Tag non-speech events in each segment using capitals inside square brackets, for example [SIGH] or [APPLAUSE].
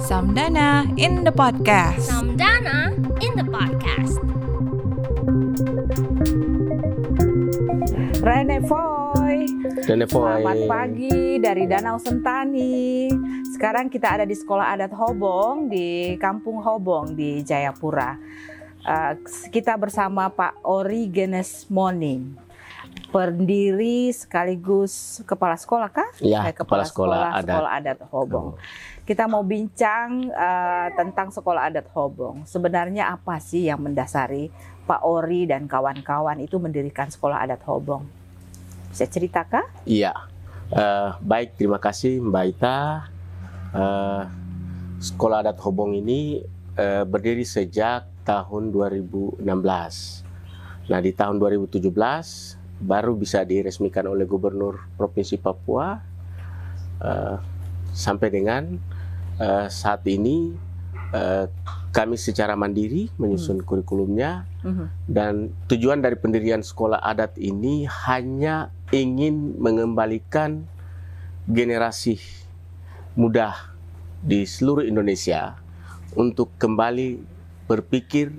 Samdana in the podcast. Samdana in the podcast. Rene Foy. Rene Foy. Selamat pagi dari Danau Sentani. Sekarang kita ada di Sekolah Adat Hobong di Kampung Hobong di Jayapura. Uh, kita bersama Pak Ori Genes Moning, pendiri sekaligus kepala sekolah kah? Ya, Eh, kepala sekolah adat. sekolah adat Hobong. Kita mau bincang uh, tentang sekolah adat Hobong. Sebenarnya apa sih yang mendasari Pak Ori dan kawan-kawan itu mendirikan sekolah adat Hobong? Bisa cerita kah? Iya. Eh, baik, terima kasih Mbak Ita. Eh, Sekolah Adat Hobong ini eh, berdiri sejak tahun 2016. Nah, di tahun 2017 baru bisa diresmikan oleh Gubernur Provinsi Papua eh, sampai dengan eh, saat ini eh, kami secara mandiri menyusun kurikulumnya Mhm. dan tujuan dari pendirian sekolah adat ini hanya ingin mengembalikan generasi muda di seluruh Indonesia untuk kembali berpikir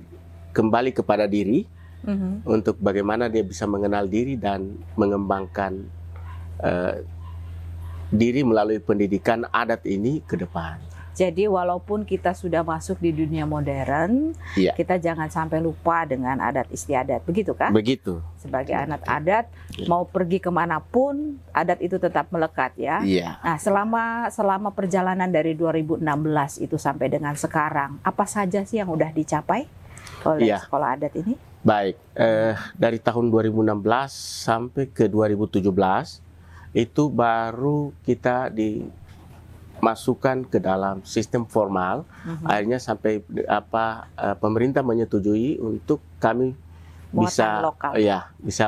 kembali kepada diri Mhm. untuk bagaimana dia bisa mengenal diri dan mengembangkan eh, diri melalui pendidikan adat ini ke depan. Jadi walaupun kita sudah masuk di dunia modern, Iya. kita jangan sampai lupa dengan adat istiadat, begitu kan? Begitu. Sebagai anak adat, Iya. mau pergi ke mana pun, adat itu tetap melekat ya. Iya. Nah, selama selama perjalanan dari 2016 itu sampai dengan sekarang, apa saja sih yang udah dicapai oleh Iya. sekolah adat ini? Baik, eh, dari tahun 2016 sampai ke 2017 itu baru kita dimasukkan ke dalam sistem formal. Mhm. Akhirnya sampai apa eh, pemerintah menyetujui untuk kami Muatan bisa lokal. ya bisa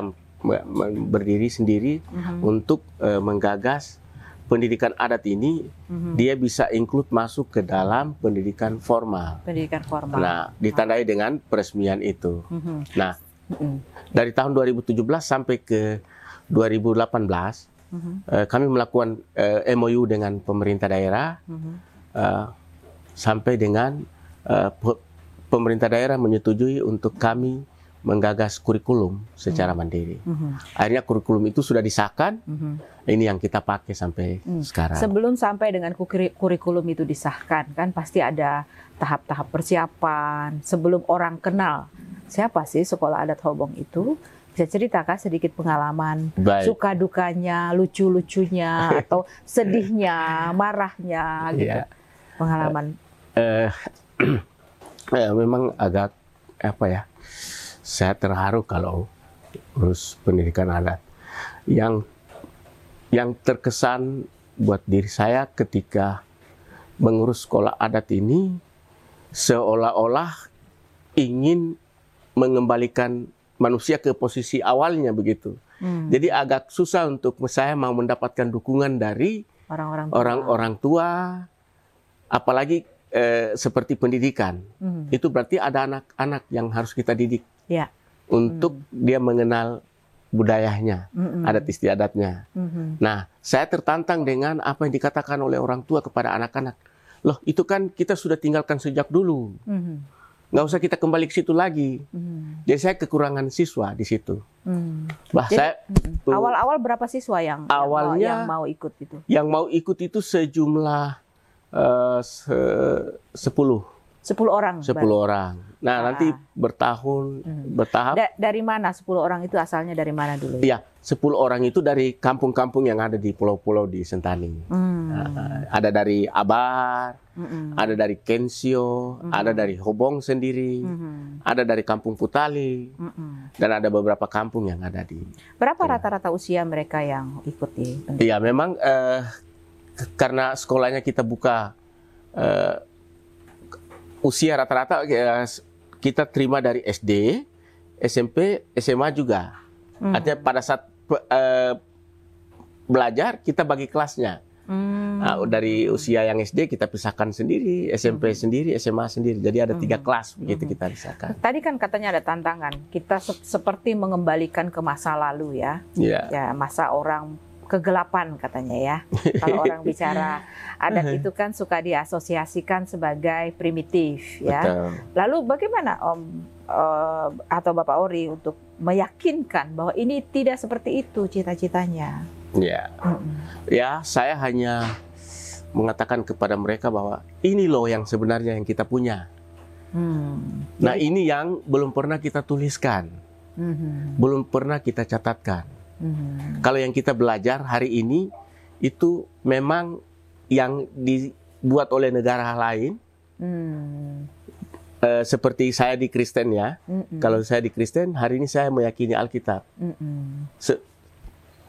berdiri sendiri Mhm. untuk eh, menggagas pendidikan adat ini Mhm. dia bisa include masuk ke dalam pendidikan formal. Pendidikan formal. Nah, ditandai dengan peresmian itu. Mhm. Nah, Mhm. dari tahun 2017 sampai ke 2018 Eh, kami melakukan eh, MOU dengan pemerintah daerah Mhm. eh, sampai dengan pe- pemerintah daerah menyetujui untuk kami menggagas kurikulum secara mandiri. Mhm. Akhirnya kurikulum itu sudah disahkan, Mhm. ini yang kita pakai sampai Hmm. sekarang. Sebelum sampai dengan kurikulum itu disahkan, kan pasti ada tahap-tahap persiapan sebelum orang kenal siapa sih sekolah adat Hobong itu. Bisa ceritakan sedikit pengalaman Baik. suka dukanya, lucu-lucunya [LAUGHS] atau sedihnya, marahnya gitu. Iya. Pengalaman. Eh, [CLEARS THROAT] eh, memang agak apa ya? Saya terharu kalau urus pendidikan adat. Yang yang terkesan buat diri saya ketika mengurus sekolah adat ini seolah-olah ingin mengembalikan manusia ke posisi awalnya begitu. Hmm, Jadi agak susah untuk saya mau mendapatkan dukungan dari orang-orang tua. orang-orang tua, apalagi eh, seperti pendidikan. Hmm, Itu berarti ada anak-anak yang harus kita didik Ya. untuk dia mengenal budayanya, hmm, adat istiadatnya. hmm, Nah, saya tertantang dengan apa yang dikatakan oleh orang tua kepada anak-anak. Loh, itu kan kita sudah tinggalkan sejak dulu. hmm, Nggak usah kita kembali ke situ lagi. hmm, Jadi saya kekurangan siswa di situ. hmm. Bah, Jadi, saya hmm. Awal-awal berapa siswa yang yang mau- Awalnya- yang mau ikut itu? yang mau ikut itu sejumlah eh, se- 10 10 orang. 10 orang. Nah, Ah. nanti bertahun Hmm. bertahap. Da- dari mana 10 orang itu asalnya dari mana dulu? Iya, 10 orang itu dari kampung-kampung yang ada di pulau-pulau di Sentani. Hmm. Ah, ada dari Abar, Mm-mm. ada dari Kensio, Mhm. ada dari Hobong sendiri, Mhm. ada dari Kampung Putali, Mm-mm. dan ada beberapa kampung yang ada di. Berapa rata-rata usia mereka yang ikut di? Iya, memang eh, karena sekolahnya kita buka eh, usia rata-rata eh, kita terima dari SD, SMP, SMA juga. Hmm. Artinya pada saat eh, belajar kita bagi kelasnya. Hmm. Nah, dari usia yang SD kita pisahkan sendiri, SMP sendiri, SMA sendiri. Jadi ada tiga Mhm. kelas begitu Mhm. kita pisahkan. Tadi kan katanya ada tantangan. Kita se- seperti mengembalikan ke masa lalu ya. Iya. Ya, masa orang kegelapan katanya ya. Kalau [LAUGHS] orang bicara adat itu kan suka diasosiasikan sebagai primitif ya. Betul. Lalu bagaimana Om eh, atau Bapak Ori untuk meyakinkan bahwa ini tidak seperti itu cita-citanya? Ya, Mm-mm. ya saya hanya mengatakan kepada mereka bahwa ini loh yang sebenarnya yang kita punya. Hmm. Nah ini yang belum pernah kita tuliskan, Mhm. belum pernah kita catatkan. Mhm. Kalau yang kita belajar hari ini itu memang yang dibuat oleh negara lain, Hmm. eh, seperti saya di Kristen ya. Mm-mm. Kalau saya di Kristen, hari ini saya meyakini Alkitab. Se-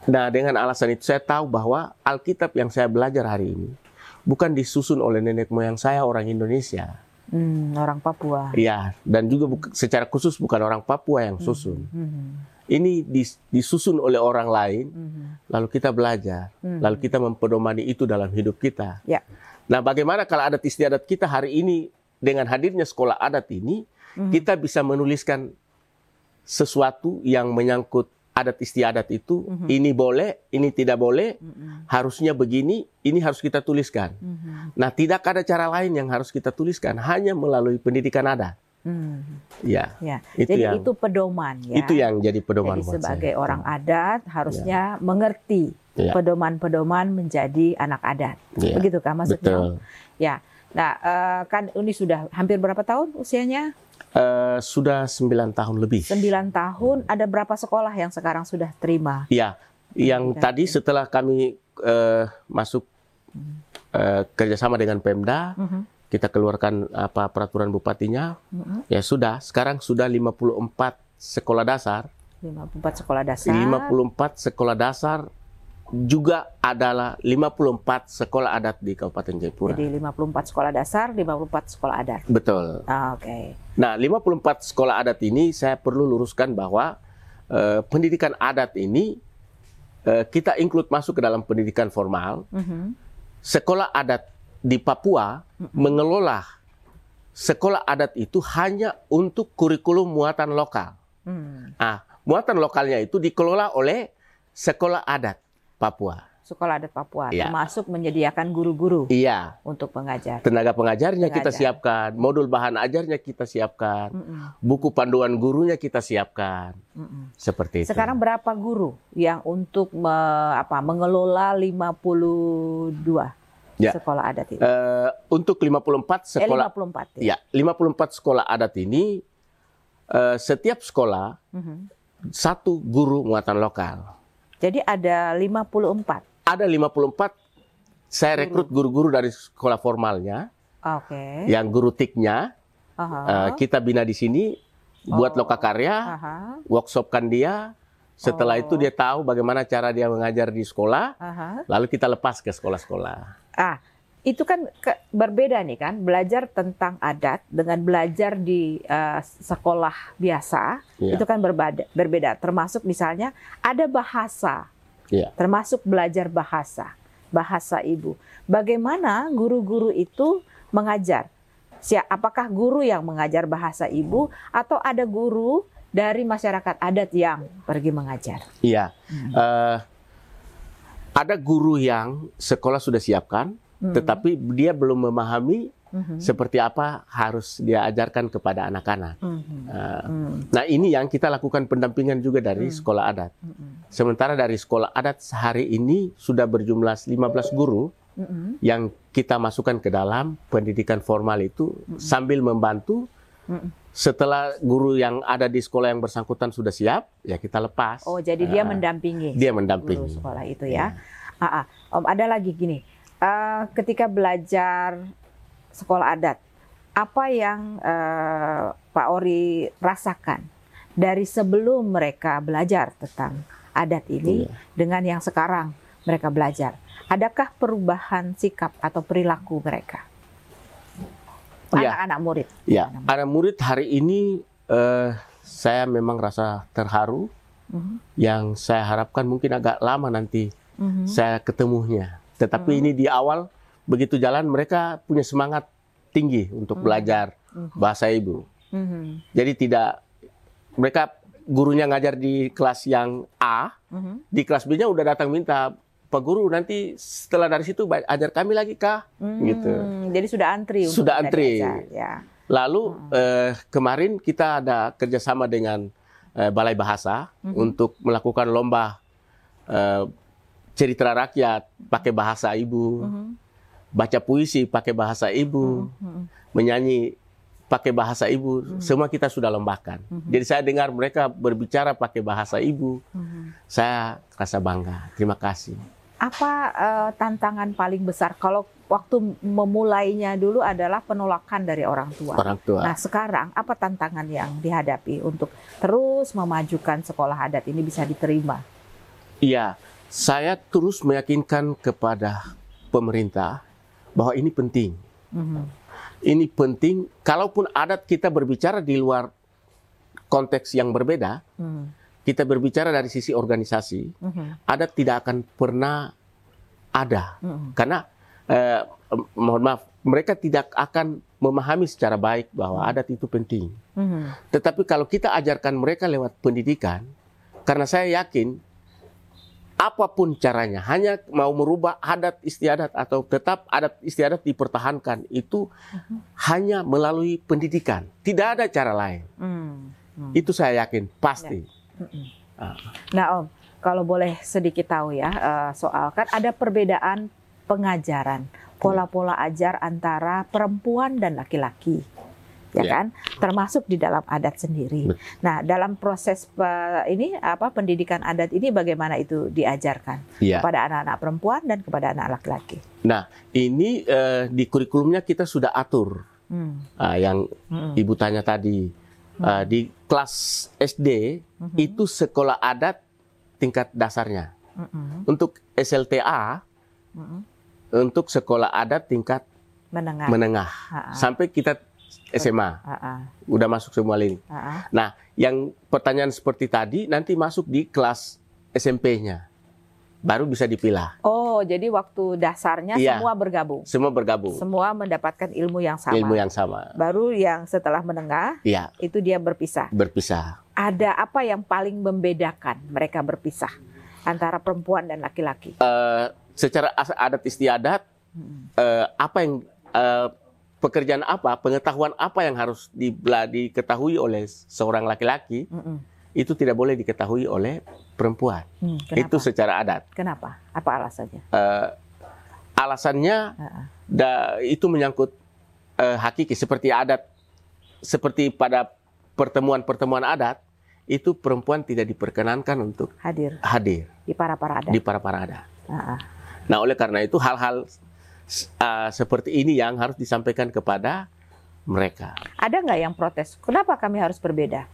Nah, dengan alasan itu saya tahu bahwa Alkitab yang saya belajar hari ini bukan disusun oleh nenek moyang saya orang Indonesia. Hmm, orang Papua. Iya, dan juga secara khusus bukan orang Papua yang susun. Mhm. Ini dis- disusun oleh orang lain, Mhm. lalu kita belajar, Mhm. lalu kita mempedomani itu dalam hidup kita. Ya. Nah, bagaimana kalau adat istiadat kita hari ini dengan hadirnya sekolah adat ini, Mhm. kita bisa menuliskan sesuatu yang menyangkut adat istiadat itu, Mhm. ini boleh, ini tidak boleh, Mhm. harusnya begini, ini harus kita tuliskan. Mhm. Nah, tidak ada cara lain yang harus kita tuliskan, hanya melalui pendidikan adat. Mhm. Ya, Ya. itu Jadi yang itu pedoman ya. itu yang jadi pedoman Jadi sebagai saya. orang adat harusnya mengerti Ya. pedoman-pedoman menjadi anak adat. Ya, Begitu kan maksudnya? betul. Ya. Nah, eh, kan ini sudah hampir berapa tahun usianya? Eh, sudah 9 tahun lebih. 9 tahun. Ada berapa sekolah yang sekarang sudah terima? Ya, yang Tidak. tadi setelah kami eh, masuk eh, kerjasama dengan Pemda, Mhm. Kita keluarkan apa peraturan bupatinya, Mhm. ya sudah. Sekarang sudah 54 sekolah dasar, 54 sekolah dasar. 54 sekolah dasar juga adalah 54 sekolah adat di Kabupaten Jayapura. Jadi 54 sekolah dasar, 54 sekolah adat. Betul. Ah, Oke. Nah, 54 sekolah adat ini saya perlu luruskan bahwa eh, pendidikan adat ini eh, kita include masuk ke dalam pendidikan formal. Mhm. Sekolah adat di Papua mengelola sekolah adat itu hanya untuk kurikulum muatan lokal. Hmm. Ah, muatan lokalnya itu dikelola oleh sekolah adat Papua. Sekolah adat Papua, Iya. termasuk menyediakan guru-guru Iya, untuk pengajar. tenaga pengajarnya kita Pengajar. siapkan, modul bahan ajarnya kita siapkan, Mm-mm. buku panduan gurunya kita siapkan. Mm-mm. Seperti itu. Sekarang berapa guru yang untuk me- apa mengelola 52 Ya. sekolah adat itu? Eh, untuk 54 eh, sekolah 54 ya 54 sekolah adat ini eh, setiap sekolah Mhm. satu guru muatan lokal. Jadi ada 54. Ada 54 saya rekrut guru-guru dari sekolah formalnya Oke. yang guru tiknya Aha. eh, kita bina di sini buat Oh. lokakarya, Aha. workshopkan dia. Setelah Oh. itu dia tahu bagaimana cara dia mengajar di sekolah, Aha. lalu kita lepas ke sekolah-sekolah. Ah, itu kan ke- berbeda nih kan, belajar tentang adat dengan belajar di eh, sekolah biasa Iya. itu kan berbeda, berbeda. Termasuk misalnya ada bahasa, Iya. termasuk belajar bahasa, bahasa ibu. Bagaimana guru-guru itu mengajar? Apakah guru yang mengajar bahasa ibu atau ada guru dari masyarakat adat yang pergi mengajar? Iya. Hmm. Eh, ada guru yang sekolah sudah siapkan, Hmm. tetapi dia belum memahami Mhm. seperti apa harus dia ajarkan kepada anak-anak. Mhm. Eh, Hmm. nah ini yang kita lakukan pendampingan juga dari Hmm. sekolah adat. Mhm. Sementara dari sekolah adat sehari ini sudah berjumlah 15 guru Mhm. yang kita masukkan ke dalam pendidikan formal itu sambil membantu. Mhm. Setelah guru yang ada di sekolah yang bersangkutan sudah siap, ya kita lepas. Oh, jadi dia Eh, mendampingi. dia guru mendampingi. sekolah itu ya. Ah, ah. Om ada lagi gini, Eh, ketika belajar sekolah adat, apa yang eh, Pak Ori rasakan dari sebelum mereka belajar tentang adat ini Iya. dengan yang sekarang mereka belajar? Adakah perubahan sikap atau perilaku mereka? Iya. Anak-anak murid. Ya, anak murid hari ini eh, saya memang rasa terharu. Mhm. Yang saya harapkan mungkin agak lama nanti Mhm. saya ketemunya. Tetapi Hmm. ini di awal begitu jalan mereka punya semangat tinggi untuk Hmm. belajar Mhm. bahasa ibu. Mhm. Jadi tidak mereka gurunya ngajar di kelas yang A, Mhm. di kelas B-nya udah datang minta Pak Guru nanti setelah dari situ ajar kami lagi kah? Hmm, Gitu. Jadi sudah antri. untuk Sudah antri. Ya. Lalu eh, kemarin kita ada kerjasama dengan eh, Balai Bahasa Mhm. untuk melakukan lomba eh, cerita rakyat pakai bahasa ibu, Mhm. baca puisi pakai bahasa ibu, Mhm. menyanyi pakai bahasa ibu, Mhm. semua kita sudah lombakan. Mhm. Jadi saya dengar mereka berbicara pakai bahasa ibu, Mhm. saya rasa bangga. Terima kasih. Apa eh, tantangan paling besar kalau waktu memulainya dulu adalah penolakan dari orang tua. Orang tua. Nah, sekarang apa tantangan yang dihadapi untuk terus memajukan sekolah adat ini bisa diterima? Iya, saya terus meyakinkan kepada pemerintah bahwa ini penting. Mhm. Ini penting, kalaupun adat kita berbicara di luar konteks yang berbeda, Mhm. Kita berbicara dari sisi organisasi, Mhm. adat tidak akan pernah ada. Mhm. Karena, eh, mohon maaf, mereka tidak akan memahami secara baik bahwa adat itu penting. Mhm. Tetapi kalau kita ajarkan mereka lewat pendidikan, karena saya yakin apa pun caranya, hanya mau merubah adat istiadat atau tetap adat istiadat dipertahankan itu hanya melalui pendidikan. Tidak ada cara lain. Mhm. Itu saya yakin pasti. Mhm. Ah. Nah, Om, kalau boleh sedikit tahu ya eh, soal kan ada perbedaan pengajaran, pola-pola ajar antara perempuan dan laki-laki. Ya Ya. kan? Termasuk di dalam adat sendiri. Nah, dalam proses pe- ini apa pendidikan adat ini bagaimana itu diajarkan Iya. kepada anak-anak perempuan dan kepada anak laki-laki? Nah, ini eh, di kurikulumnya kita sudah atur Hmm. Ah, yang Hmm. ibu tanya tadi Ah, di kelas SD Mhm. itu sekolah adat tingkat dasarnya. Mhm. Untuk SLTA Mhm. untuk sekolah adat tingkat menengah. menengah Ha-ha. sampai kita SMA Ha-ha. udah masuk semua lini. Ha-ha. Nah, yang pertanyaan seperti tadi nanti masuk di kelas SMP-nya. Baru bisa dipilah. Oh, jadi waktu dasarnya Iya. semua bergabung. Semua bergabung. Semua mendapatkan ilmu yang sama. Ilmu yang sama. Baru yang setelah menengah Iya, itu dia berpisah. berpisah. Ada apa yang paling membedakan mereka berpisah antara perempuan dan laki-laki? Eh, secara adat istiadat Hmm. eh, apa yang eh, pekerjaan apa, pengetahuan apa yang harus di, diketahui oleh seorang laki-laki Mm-mm. Itu tidak boleh diketahui oleh perempuan. Hmm, kenapa? Itu secara adat. Kenapa? Apa alasannya? Eh, alasannya Ha-ha. da- itu menyangkut eh, hakiki seperti adat seperti pada pertemuan-pertemuan adat itu perempuan tidak diperkenankan untuk Hadir hadir di para-para adat. di para-para adat. Ha-ha. Nah, oleh karena itu hal-hal uh, seperti ini yang harus disampaikan kepada mereka. Ada nggak yang protes? Kenapa kami harus berbeda?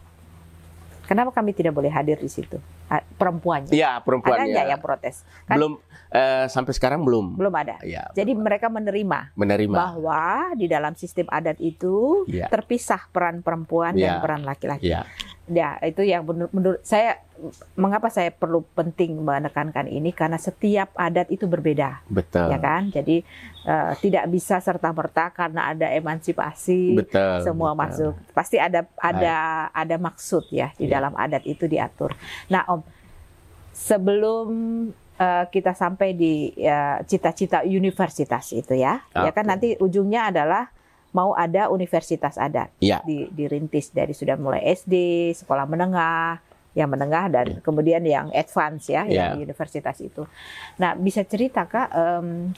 Kenapa kami tidak boleh hadir di situ? Ha- Perempuannya. Iya, perempuan Ada nggak ya. yang protes? Kan belum eh, sampai sekarang belum. belum ada. Ya, Jadi mereka menerima menerima. bahwa di dalam sistem adat itu Iya. terpisah peran perempuan dan Iya. peran laki-laki. Iya. Ya, itu yang menur- menurut saya mengapa saya perlu penting menekankan ini karena setiap adat itu berbeda, Betul. ya kan? Jadi eh, tidak bisa serta merta karena ada emansipasi Betul. semua betul. masuk. Pasti ada ada ada maksud ya di Iya. dalam adat itu diatur. Nah, Om, sebelum eh, kita sampai di ya, cita-cita universitas itu ya, ya kan nanti ujungnya adalah mau ada universitas adat Iya. di, dirintis dari sudah mulai SD, sekolah menengah, yang menengah dan kemudian yang advance ya, Iya. yang di universitas itu. Nah, bisa cerita kak em,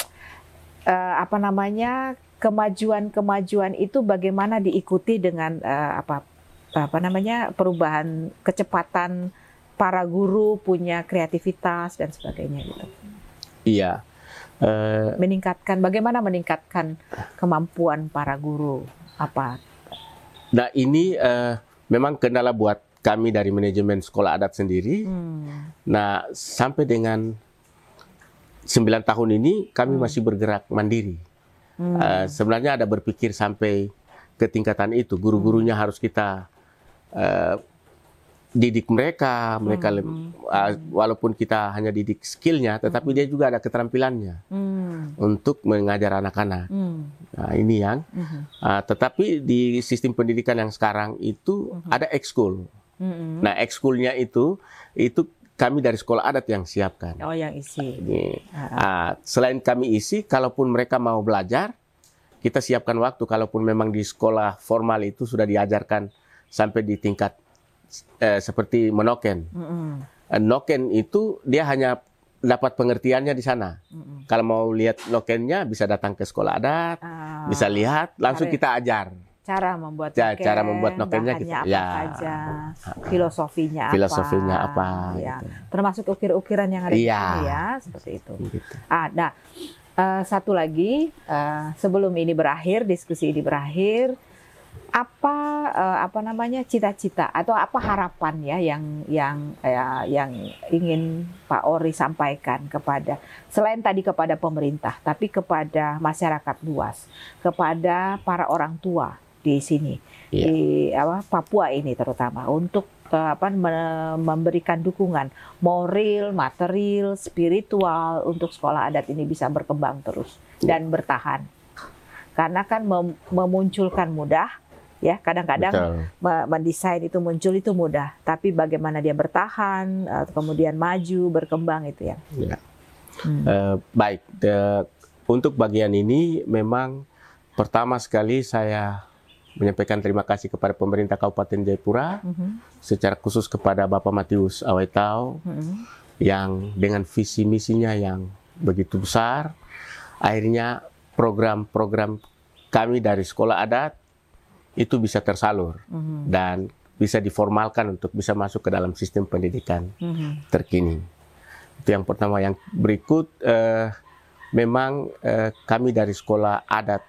eh, apa namanya kemajuan-kemajuan itu bagaimana diikuti dengan eh, apa apa namanya perubahan kecepatan para guru punya kreativitas dan sebagainya gitu. Iya. Eh, Meningkatkan bagaimana meningkatkan kemampuan para guru apa? nah ini eh, memang kendala buat kami dari manajemen sekolah adat sendiri. Hmm. Nah, sampai dengan 9 tahun ini kami Hmm. masih bergerak mandiri. Hmm. Eh, sebenarnya ada berpikir sampai ke tingkatan itu. Guru-gurunya Hmm. harus kita eh, didik mereka, mereka Hmm. eh, walaupun kita hanya didik skillnya, tetapi dia juga ada keterampilannya Hmm. untuk mengajar anak-anak. Hmm. Nah, ini yang. Ah, tetapi di sistem pendidikan yang sekarang itu Mhm. ada ekskul. Mhm. Nah, ekskulnya itu itu kami dari sekolah adat yang siapkan. Oh, yang isi. Ini. Ah, selain kami isi, kalaupun mereka mau belajar, kita siapkan waktu. Kalaupun memang di sekolah formal itu sudah diajarkan sampai di tingkat eh, seperti menoken. mm-mm, Eh, noken itu dia hanya dapat pengertiannya di sana. mm-mm. Kalau mau lihat nokennya bisa datang ke sekolah adat, Ah, bisa lihat, langsung kita ajar. cara membuat Ya, noken, cara membuat nokennya bahannya gitu. apa Ya. saja, filosofinya apa, Filosofinya apa, ya. gitu. termasuk ukir-ukiran yang ada di Iya. sini ya, seperti itu. Gitu. Ah, nah, eh, satu lagi eh, sebelum ini berakhir, diskusi ini berakhir, apa eh, apa namanya cita-cita atau apa harapan ya yang yang ya, yang ingin Pak Ori sampaikan kepada selain tadi kepada pemerintah, tapi kepada masyarakat luas, kepada para orang tua di sini Iya. di apa Papua ini terutama untuk eh, apa me- memberikan dukungan moral, material, spiritual untuk sekolah adat ini bisa berkembang terus dan bertahan. Karena kan mem- memunculkan mudah, ya kadang-kadang mendesain itu muncul itu mudah, tapi bagaimana dia bertahan, eh, kemudian maju, berkembang itu ya. Ya. Hmm. Eh, baik, de- untuk bagian ini memang pertama sekali saya menyampaikan terima kasih kepada pemerintah Kabupaten Jayapura, Mhm, secara khusus kepada Bapak Matius Awetau mhm, yang dengan visi misinya yang begitu besar, akhirnya program-program kami dari sekolah adat itu bisa tersalur mhm, dan bisa diformalkan untuk bisa masuk ke dalam sistem pendidikan mhm, terkini. Itu yang pertama. Yang berikut eh, memang eh, kami dari sekolah adat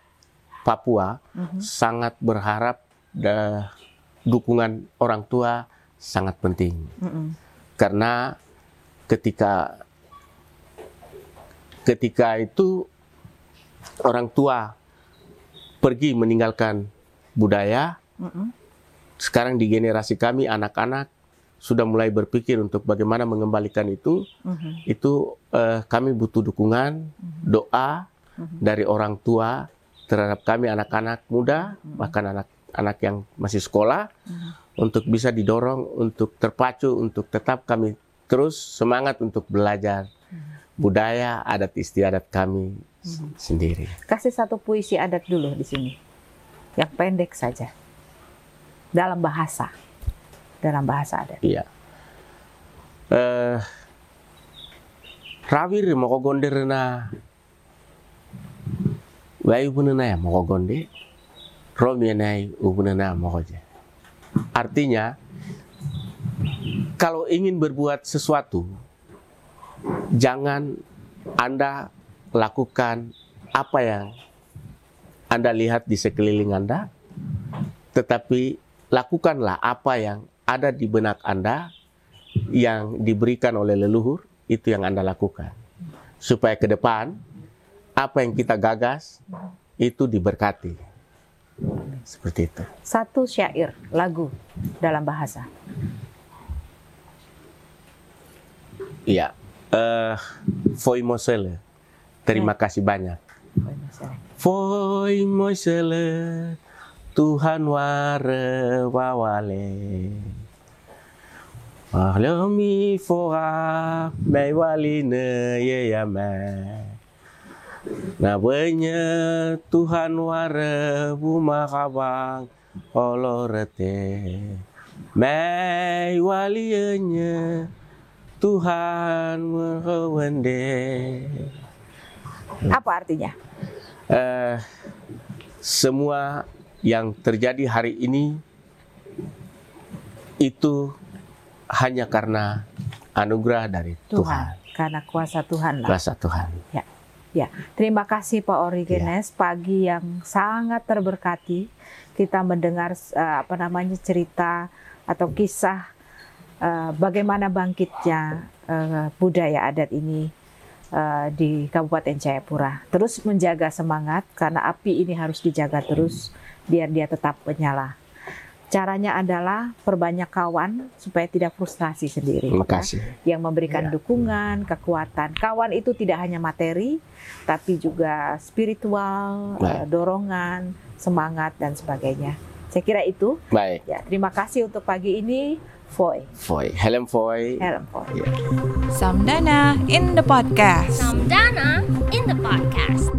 Papua mhm. sangat berharap da- dukungan orang tua sangat penting mhm. karena ketika ketika itu orang tua pergi meninggalkan budaya Mhm. sekarang di generasi kami anak-anak sudah mulai berpikir untuk bagaimana mengembalikan itu Mhm. itu eh, kami butuh dukungan doa Mhm. dari orang tua terhadap kami anak-anak muda bahkan anak-anak yang masih sekolah Mhm. untuk bisa didorong untuk terpacu untuk tetap kami terus semangat untuk belajar budaya adat istiadat kami s- sendiri. Kasih satu puisi adat dulu di sini. Yang pendek saja. Dalam bahasa. Dalam bahasa adat. Iya. Eh Rawir mau gonder na Wai ubunana ya mau gonde Romi nai ubunana mau Artinya kalau ingin berbuat sesuatu jangan Anda lakukan apa yang Anda lihat di sekeliling Anda tetapi lakukanlah apa yang ada di benak Anda yang diberikan oleh leluhur itu yang Anda lakukan. Supaya ke depan apa yang kita gagas itu diberkati. Seperti itu. Satu syair, lagu dalam bahasa. iya. Eh foi mosele terima kasih banyak foi mosele Tuhan ware wawale. Mahlomi fora mai wali ne ye ya ma Nabanya Tuhan ware buma kabang olorete Mai walinya Tuhan menghewende Apa artinya? Eh, semua yang terjadi hari ini itu hanya karena anugerah dari Tuhan, Tuhan. Karena kuasa Tuhan lah. kuasa Tuhan. Ya, terima kasih Pak Origenes pagi yang sangat terberkati. Kita mendengar eh, apa namanya cerita atau kisah eh, bagaimana bangkitnya eh, budaya adat ini eh, di Kabupaten Jayapura. Terus menjaga semangat karena api ini harus dijaga terus biar dia tetap menyala. Caranya adalah perbanyak kawan supaya tidak frustasi sendiri. Terima ya kasih. yang memberikan Ya. dukungan, kekuatan. Kawan itu tidak hanya materi, tapi juga spiritual, Baik. eh, dorongan, semangat dan sebagainya. Saya kira itu. Baik. Ya, terima kasih untuk pagi ini Foy. Foy, Helm Foy. Helm Foy. Ya. Samdana in the podcast. Samdana in the podcast.